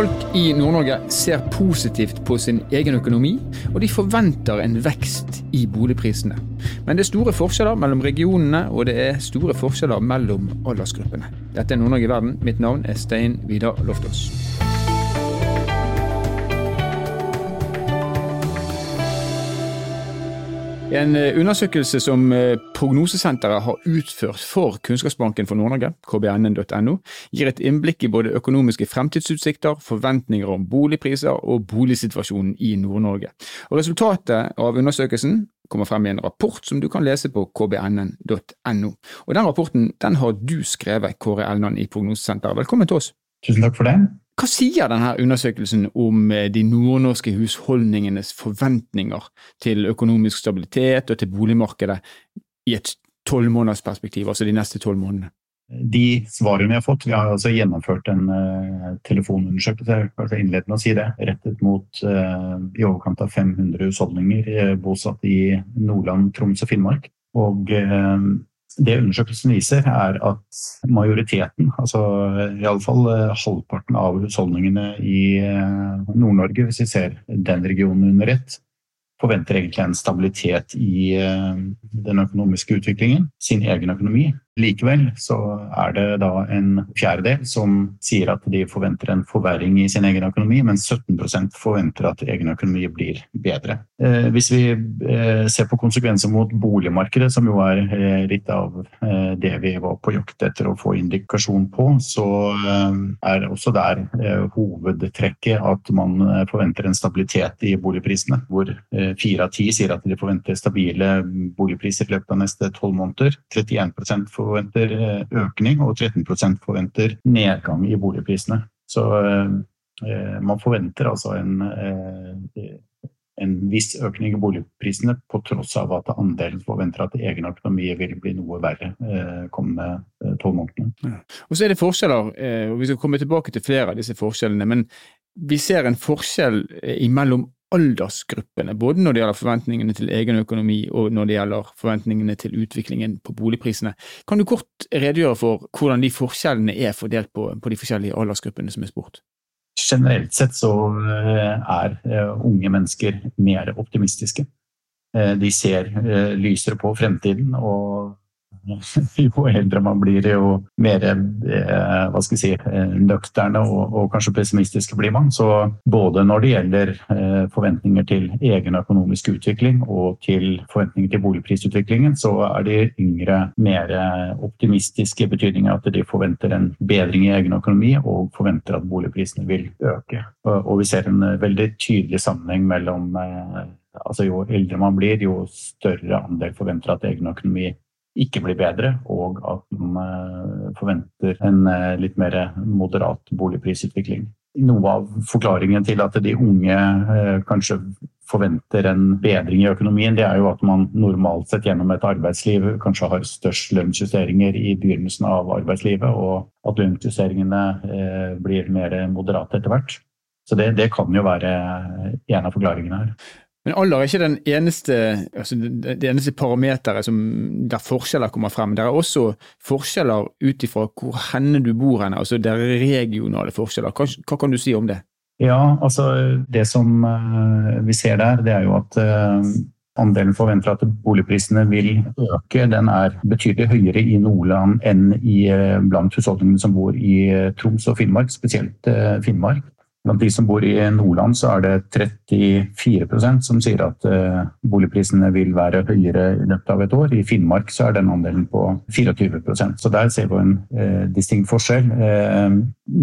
Folk i Nord-Norge ser positivt på sin egen økonomi, og de forventer en vekst i boligprisene. Men det er store forskjeller mellom regionene, og det er store forskjeller mellom aldersgruppene. Dette er Nord-Norge i verden. Mitt navn er Stein Vidar Loftaas. En eh, undersøkelse som eh, Prognosesenteret har utført for Kunnskapsbanken for Nord-Norge, kbnn.no, gir et innblikk i både økonomiske fremtidsutsikter, forventninger om boligpriser og boligsituasjonen i Nord-Norge. Resultatet av undersøkelsen kommer frem i en rapport som du kan lese på kbnn.no. Og Den rapporten den har du skrevet, Kåre Elnan i Prognosesenteret. Velkommen til oss. Tusen takk for det. Hva sier denne undersøkelsen om eh, de nordnorske husholdningenes forventninger til økonomisk stabilitet og til boligmarkedet i et tolvmånedersperspektiv, altså de neste tolv månedene? De svarene vi har fått, vi har altså gjennomført en uh, telefonundersøkelse kanskje innledende å si det, rettet mot uh, i overkant av 500 husholdninger uh, bosatt i Nordland, Troms og Finnmark. Og det undersøkelsen viser, er at majoriteten, altså iallfall eh, halvparten av husholdningene i eh, Nord-Norge, hvis vi ser den regionen under ett, forventer egentlig en stabilitet i eh, den økonomiske utviklingen, sin egen økonomi. Likevel så er det da en fjerdedel som sier at de forventer en forverring i sin egen økonomi, mens 17% forventer at egen økonomi blir bedre. Eh, hvis vi eh, ser på konsekvenser mot boligmarkedet, som jo er eh, litt av det vi var på jakt etter å få indikasjon på, så er også der hovedtrekket at man forventer en stabilitet i boligprisene. Hvor fire av ti sier at de forventer stabile boligpriser i løpet av neste tolv måneder. 31 for forventer eh, økning, og 13% forventer nedgang i boligprisene. Så eh, man forventer altså en, eh, en viss økning i boligprisene, på tross av at andelen forventer at egen økonomi vil bli noe verre kommende tolv månedene. Ja. Og så er det forskjeller, og vi skal komme tilbake til flere av disse forskjellene. men vi ser en forskjell imellom aldersgruppene, både når det gjelder forventningene til egen økonomi og når det gjelder forventningene til utviklingen på boligprisene. Kan du kort redegjøre for hvordan de forskjellene er fordelt på, på de forskjellige aldersgruppene som er spurt? Generelt sett så eh, er eh, unge mennesker mer optimistiske. Eh, de ser lysere på fremtiden og jo eldre man blir, jo mer eh, hva skal jeg si, eh, nøkterne og, og, kanskje pessimistiske blir man. Så både når det gjelder eh, forventninger til egen økonomisk utvikling og til forventninger til boligprisutviklingen, så er de yngre mer optimistiske i betydning at de forventer en bedring i egen økonomi og forventer at boligprisene vil øke. Og vi ser en veldig tydelig sammenheng mellom altså Jo eldre man blir, jo større andel forventer at egen økonomi ikke blir bedre, og at man eh, forventer en eh, litt mer moderat boligprisutvikling. Noe av forklaringen til at de unge eh, kanskje forventer en bedring i økonomien, det er jo at man normalt sett gjennom et arbeidsliv kanskje har størst lønnsjusteringer i begynnelsen av arbeidslivet, og at lønnsjusteringene blir mer moderate etter hvert. Så det, det, kan jo være en av forklaringene her. Men alder er ikke den eneste, altså det eneste parameteret der forskjeller kommer frem. Det er også forskjeller ut ifra hvor henne du bor henne, altså det er regionale forskjeller. Hva, hva, kan du si om det? Ja, altså Det som uh, vi ser der, det er jo at uh, andelen forventer at boligprisene vil øke. Den er betydelig høyere i Nordland enn i, uh, blant husholdningene som bor i Troms og Finnmark, spesielt Finnmark. Blant de som bor i Nordland, så er det 34% som sier at uh, boligprisene vil være høyere i løpet av et år. I Finnmark så er den andelen på 24% Så der ser vi en eh, distinkt forskjell. Eh,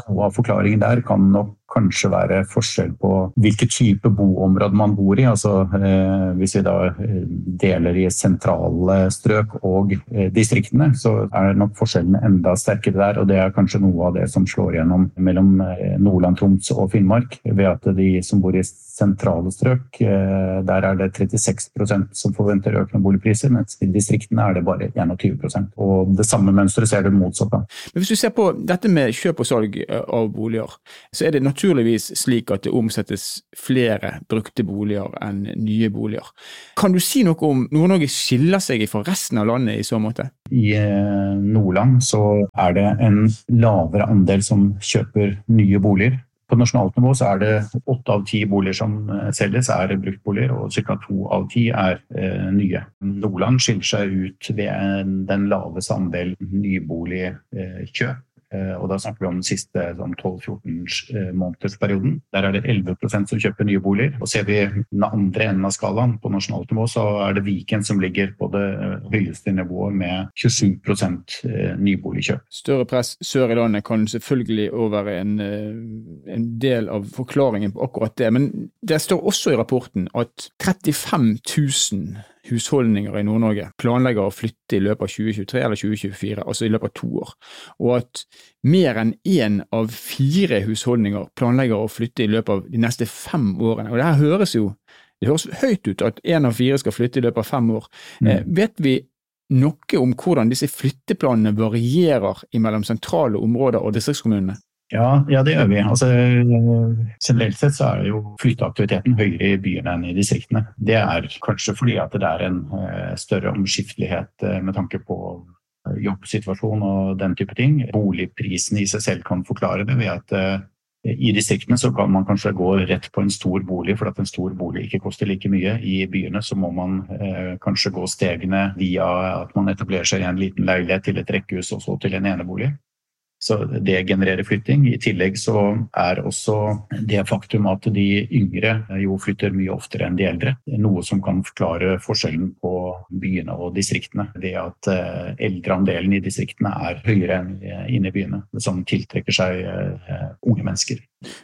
noe av forklaringen der kan nok kanskje være forskjell på hvilke type boområde man bor i. Altså, eh, hvis vi da eh, deler i sentrale strøk og eh, distriktene, så er nok forskjellene enda sterkere der. Og det er kanskje noe av det som slår gjennom mellom Nordland, Troms og Finnmark. Ved at de som bor i sentrale strøk, der er det 36% som forventer økende boligpriser, mens i distriktene er det bare 21% Og det samme mønsteret ser du motsatt av. Men Hvis du ser på dette med kjøp og salg av boliger, så er det naturligvis slik at det omsettes flere brukte boliger enn nye boliger. Kan du si noe om Nord-Norge skiller seg fra resten av landet i så måte? I eh, Nordland så er det en lavere andel som kjøper nye boliger På nasjonalt nivå så er det åtte av ti boliger som selges er bruktboliger, og ca. to av ti er eh, nye. Nordland skiller seg ut ved den laveste andel nyboligkjøp. Eh, og da snakker vi om den siste sånn 12-14 eh, månedersperioden. Der er det 11% som kjøper nye boliger. Og ser vi den andre enden av skalaen, på nasjonalt nivå, så er det Viken som ligger på det eh, høyeste nivået med 27% nyboligkjøp. Større press sør i landet kan selvfølgelig òg være en, en, del av forklaringen på akkurat det. Men det står også i rapporten at 35 000 husholdninger i Nord-Norge planlegger å flytte i løpet av 2023 eller 2024, altså i løpet av to år, og at mer enn én av fire husholdninger planlegger å flytte i løpet av de neste fem årene. Og det her høres jo det høres høyt ut at én av fire skal flytte i løpet av fem år. Mm. Eh, vet vi noe om hvordan disse flytteplanene varierer mellom sentrale områder og distriktskommunene? Ja, ja, det gjør vi. Altså, generelt sett så er jo flytteaktiviteten høyere i byene enn i distriktene. Det er kanskje fordi at det er en uh, større omskiftelighet uh, med tanke på uh, jobbsituasjon og den type ting. Boligprisene i seg selv kan forklare det ved at i distriktene så kan man kanskje gå rett på en stor bolig, for at en stor bolig ikke koster like mye. I byene så må man kanskje gå stegene via at man etablerer seg i en liten leilighet til et rekkehus og så til en enebolig. Så det genererer flytting. I tillegg så er også det faktum at de yngre jo flytter mye oftere enn de eldre, noe som kan forklare forskjellen på byene og distriktene. Det at eh, eldreandelen i distriktene er høyere enn inne i byene, som tiltrekker seg eh, unge mennesker.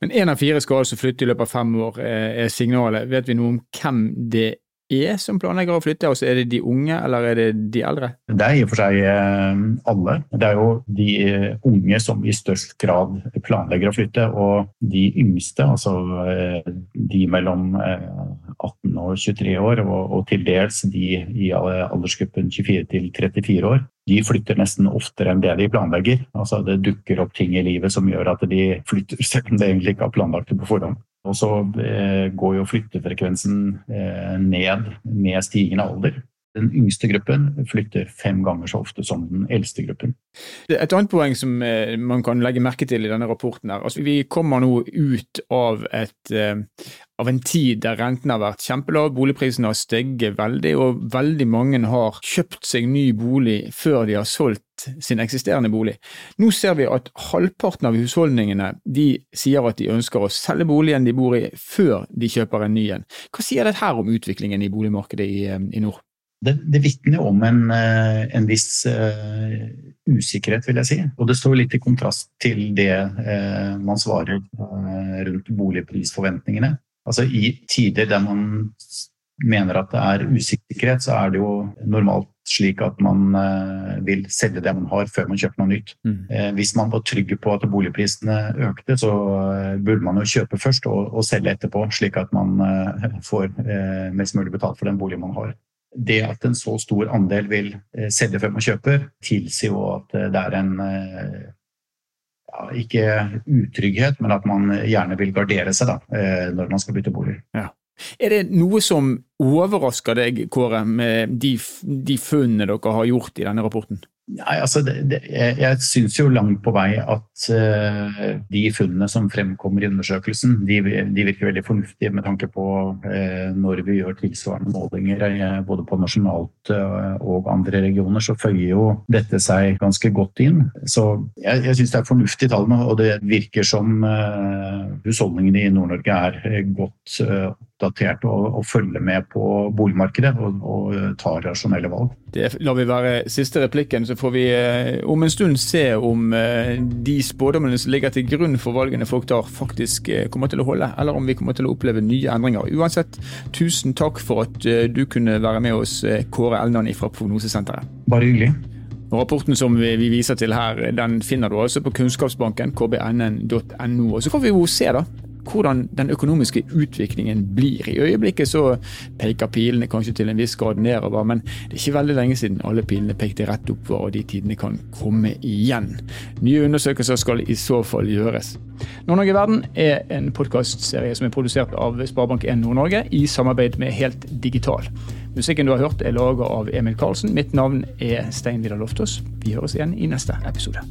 Men én av fire skal altså flytte i løpet av fem år, eh, er signalet. Vet vi noe om hvem det er som planlegger å flytte? Altså, er det de unge, eller er det de eldre? Det er i og for seg eh, alle. Det er jo de eh, unge som i størst grad planlegger å flytte, og de yngste, altså eh, de mellom 18 og 23 år, og til dels de i aldersgruppen 24 til 34 år, de flytter nesten oftere enn det de planlegger. Altså Det dukker opp ting i livet som gjør at de flytter, selv om det egentlig ikke har planlagt det på forhånd. Og så eh, går jo flyttefrekvensen eh, ned med stigende alder. Den yngste gruppen flytter fem ganger så ofte som den eldste gruppen. Et annet poeng som eh, man kan legge merke til i denne rapporten, er altså vi kommer nå ut av, et, av en tid der renten har vært kjempelav, boligprisene har steget veldig, og veldig mange har kjøpt seg ny bolig før de har solgt sin eksisterende bolig. Nå ser vi at halvparten av husholdningene de sier at de ønsker å selge boligen de bor i før de kjøper en ny en. Hva sier dette her om utviklingen i boligmarkedet i, i nord? Det, det vitner om en, eh, en viss uh, usikkerhet, vil jeg si. Og det står litt i kontrast til det uh, man svarer uh, rundt boligprisforventningene. Altså I tider der man mener at det er usikkerhet, så er det jo normalt slik at man vil selge det man har før man kjøper noe nytt. Mm. Hvis man var trygg på at boligprisene økte, så burde man jo kjøpe først og, og selge etterpå, slik at man får mest mulig betalt for den boligen man har det at en så stor andel vil eh, selge før man kjøper, tilsier jo at eh, det er en eh, ja, ikke utrygghet, men at man gjerne vil gardere seg da, når man skal bytte bolig. Ja. Er det noe som overrasker deg, Kåre, med de, de funnene dere har gjort i denne rapporten? Nei, altså det, det, Jeg, jeg syns jo langt på vei at uh, de funnene som fremkommer i undersøkelsen, de, de, virker veldig fornuftige med tanke på uh, når vi gjør tilsvarende målinger uh, både på nasjonalt og andre regioner, så føyer jo dette seg ganske godt inn. Så jeg, jeg syns det er fornuftige tall og det virker som husholdningene i Nord-Norge er godt oppdatert og, og følger med på boligmarkedet og, og tar rasjonelle valg. Det lar vi være siste replikken. så får vi eh, om en stund se om eh, de spådommene som ligger til grunn for valgene folk tar, faktisk eh, kommer til å holde, eller om vi kommer til å oppleve nye endringer. Uansett, tusen takk for at du kunne være med oss, Kåre Elnan fra Prognosesenteret. Bare hyggelig. Rapporten som vi viser til her, den finner du altså på Kunnskapsbanken, kbnn.no. Og så kan vi jo se da, hvordan den økonomiske utviklingen blir. I øyeblikket så peker pilene kanskje til en viss grad nedover, men det er ikke veldig lenge siden alle pilene pekte rett oppover, og de tidene kan komme igjen. Nye undersøkelser skal i så fall gjøres. Nord-Norge Verden er en podkastserie som er produsert av Sparebank1 Nord-Norge i samarbeid med Helt Digital. Musikken du har hørt er laga av Emil Karlsen. Mitt navn er Stein Vidar Loftaas. Vi høres igjen i neste episode.